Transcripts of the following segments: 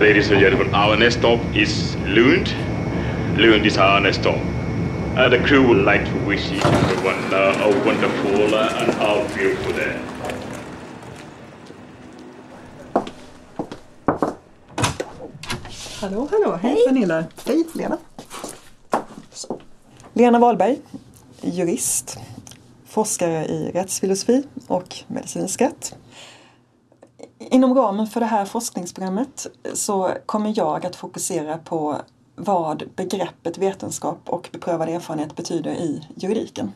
Ladies and gentlemen, our next stop is Lund. Lund is our next stop. Uh, the crew would like to wish each everyone uh, a wonderful uh, and a beautiful day. Hallå, hallå. Hej Pernilla. Hej Lena. Så. Lena Wahlberg, jurist, forskare i rättsfilosofi och medicinsk rätt. Inom ramen för det här forskningsprogrammet så kommer jag att fokusera på vad begreppet vetenskap och beprövad erfarenhet betyder i juridiken.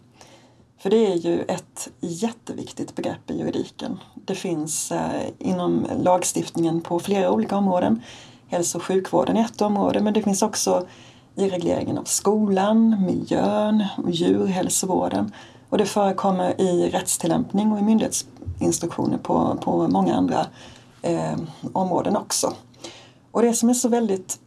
För det är ju ett jätteviktigt begrepp i juridiken. Det finns eh, inom lagstiftningen på flera olika områden. Hälso och sjukvården är ett område men det finns också i regleringen av skolan, miljön och djurhälsovården. Och det förekommer i rättstillämpning och i myndighetsinstruktioner på, på många andra eh, områden också. Och det som är så väldigt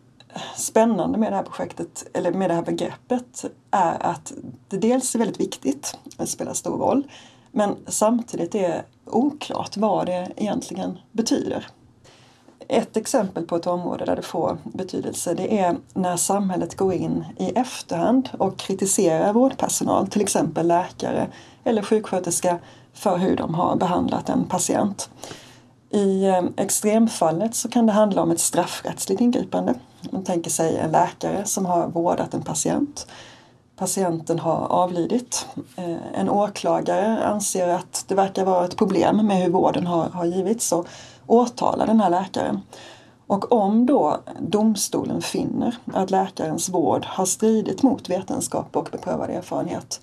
spännande med det här projektet, eller med det här begreppet, är att det dels är väldigt viktigt, det spelar stor roll, men samtidigt är oklart vad det egentligen betyder. Ett exempel på ett område där det får betydelse det är när samhället går in i efterhand och kritiserar vårdpersonal, till exempel läkare eller sjuksköterska, för hur de har behandlat en patient. I eh, extremfallet så kan det handla om ett straffrättsligt ingripande. Man tänker sig en läkare som har vårdat en patient. Patienten har avlidit. Eh, en åklagare anser att det verkar vara ett problem med hur vården har, har givits och åtala den här läkaren. Och om då domstolen finner att läkarens vård har stridit mot vetenskap och beprövad erfarenhet,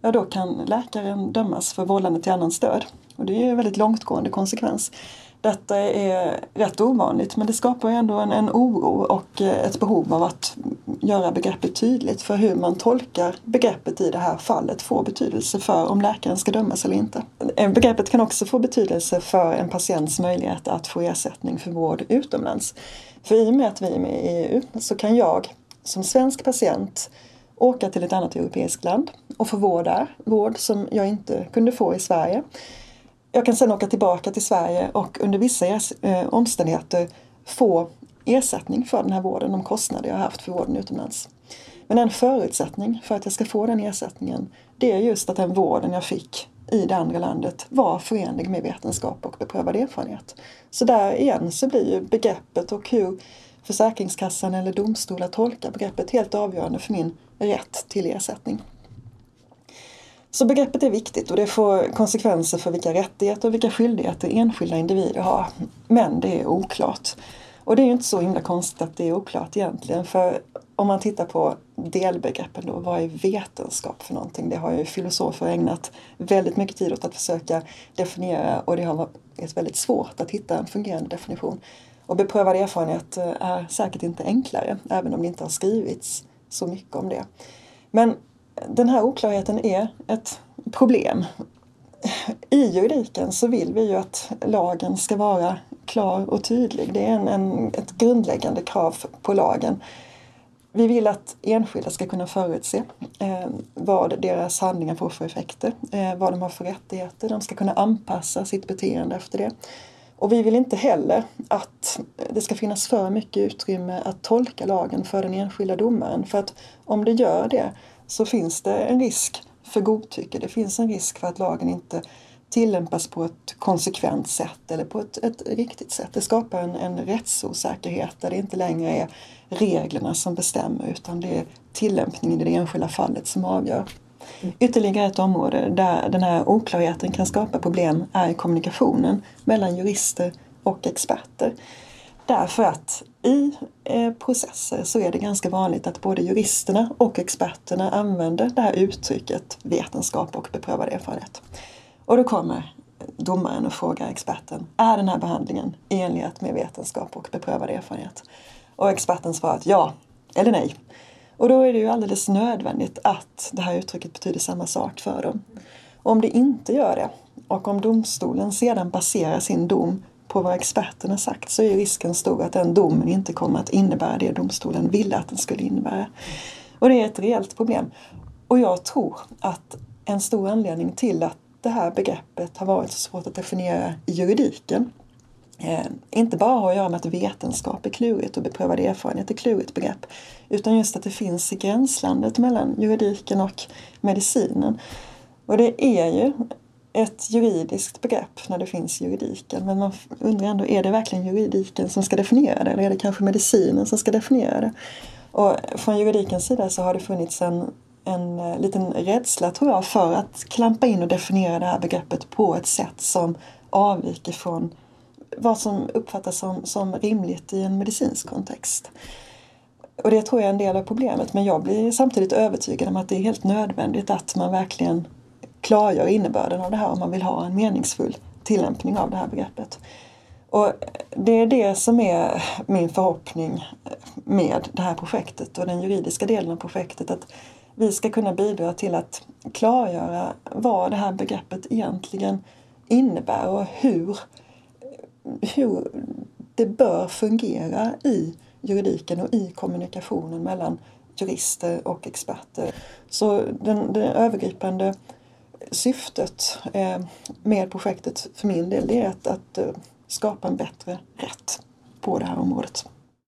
ja då kan läkaren dömas för vållande till annans död. Och det är ju en väldigt långtgående konsekvens. Detta är rätt ovanligt men det skapar ändå en, en oro och eh, ett behov av att göra begreppet tydligt för hur man tolkar begreppet i det här fallet får betydelse för om läkaren ska dömas eller inte. Eh, begreppet kan också få betydelse för en patients möjlighet att få ersättning för vård utomlands. För i och med att vi är med i EU så kan jag som svensk patient åka till ett annat europeiskt land och få vård där, vård som jag inte kunde få i Sverige. Jag kan sedan åka tillbaka till Sverige och under vissa eh, omständigheter få ersättning för den här vården, de kostnader jag har haft för vården utomlands. Men en förutsättning för att jag ska få den ersättningen det är just att den vården jag fick i det andra landet var förenlig med vetenskap och beprövad erfarenhet. Så där igen så blir ju begreppet och hur Försäkringskassan eller domstolar tolkar begreppet helt avgörande för min rätt till ersättning. Så begreppet är viktigt och det får konsekvenser för vilka rättigheter och vilka skyldigheter enskilda individer har. Men det är oklart. Och det är ju inte så himla konstigt att det är oklart egentligen. För om man tittar på delbegreppen då, vad är vetenskap för någonting? Det har ju filosofer ägnat väldigt mycket tid åt att försöka definiera och det har varit väldigt svårt att hitta en fungerande definition. Och beprövad erfarenhet eh, är säkert inte enklare, även om det inte har skrivits så mycket om det. Men den här oklarheten är ett problem. I juridiken så vill vi ju att lagen ska vara klar och tydlig. Det är en, en, ett grundläggande krav på lagen. Vi vill att enskilda ska kunna förutse eh, vad deras handlingar får för effekter, eh, vad de har för rättigheter. De ska kunna anpassa sitt beteende efter det. Och vi vill inte heller att det ska finnas för mycket utrymme att tolka lagen för den enskilda domaren. För att om det gör det så finns det en risk för godtycke. Det finns en risk för att lagen inte tillämpas på ett konsekvent sätt eller på ett, ett riktigt sätt. Det skapar en, en rättsosäkerhet där det inte längre är reglerna som bestämmer utan det är tillämpningen i det enskilda fallet som avgör. Ytterligare ett område där den här oklarheten kan skapa problem är kommunikationen mellan jurister och experter. Därför att i eh, processer så är det ganska vanligt att både juristerna och experterna använder det här uttrycket vetenskap och beprövad erfarenhet. Och då kommer domaren och frågar experten, är den här behandlingen i enlighet med vetenskap och beprövad erfarenhet? Och experten svarar ja eller nej. Och då är det ju alldeles nödvändigt att det här uttrycket betyder samma sak för dem. Och om det inte gör det och om domstolen sedan baserar sin dom på vad experterna sagt så är risken stor att den domen inte kommer att innebära det domstolen ville att den skulle innebära. Och det är ett reellt problem. Och jag tror att en stor anledning till att det här begreppet har varit så svårt att definiera i juridiken eh, inte bara har att göra med att vetenskap är klurigt och beprövad erfarenhet är klurigt begrepp. Utan just att det finns i gränslandet mellan juridiken och medicinen. Och det är ju ett juridiskt begrepp när det finns juridiken. Men man undrar ändå, är det verkligen juridiken som ska definiera det? Eller är det kanske medicinen som ska definiera det? Och från juridikens sida så har det funnits en, en eh, liten rädsla tror jag för att klampa in och definiera det här begreppet på ett sätt som avviker från vad som uppfattas som, som rimligt i en medicinsk kontext. Och det tror jag är en del av problemet men jag blir samtidigt övertygad om att det är helt nödvändigt att man verkligen klargör innebörden av det här om man vill ha en meningsfull tillämpning av det här begreppet. Och det är det som är min förhoppning med det här projektet och den juridiska delen av projektet. Att vi ska kunna bidra till att klargöra vad det här begreppet egentligen innebär och hur, hur det bör fungera i juridiken och i kommunikationen mellan jurister och experter. Så den, det övergripande syftet eh, med projektet för min del är att, att eh, skapa en bättre rätt på det här området.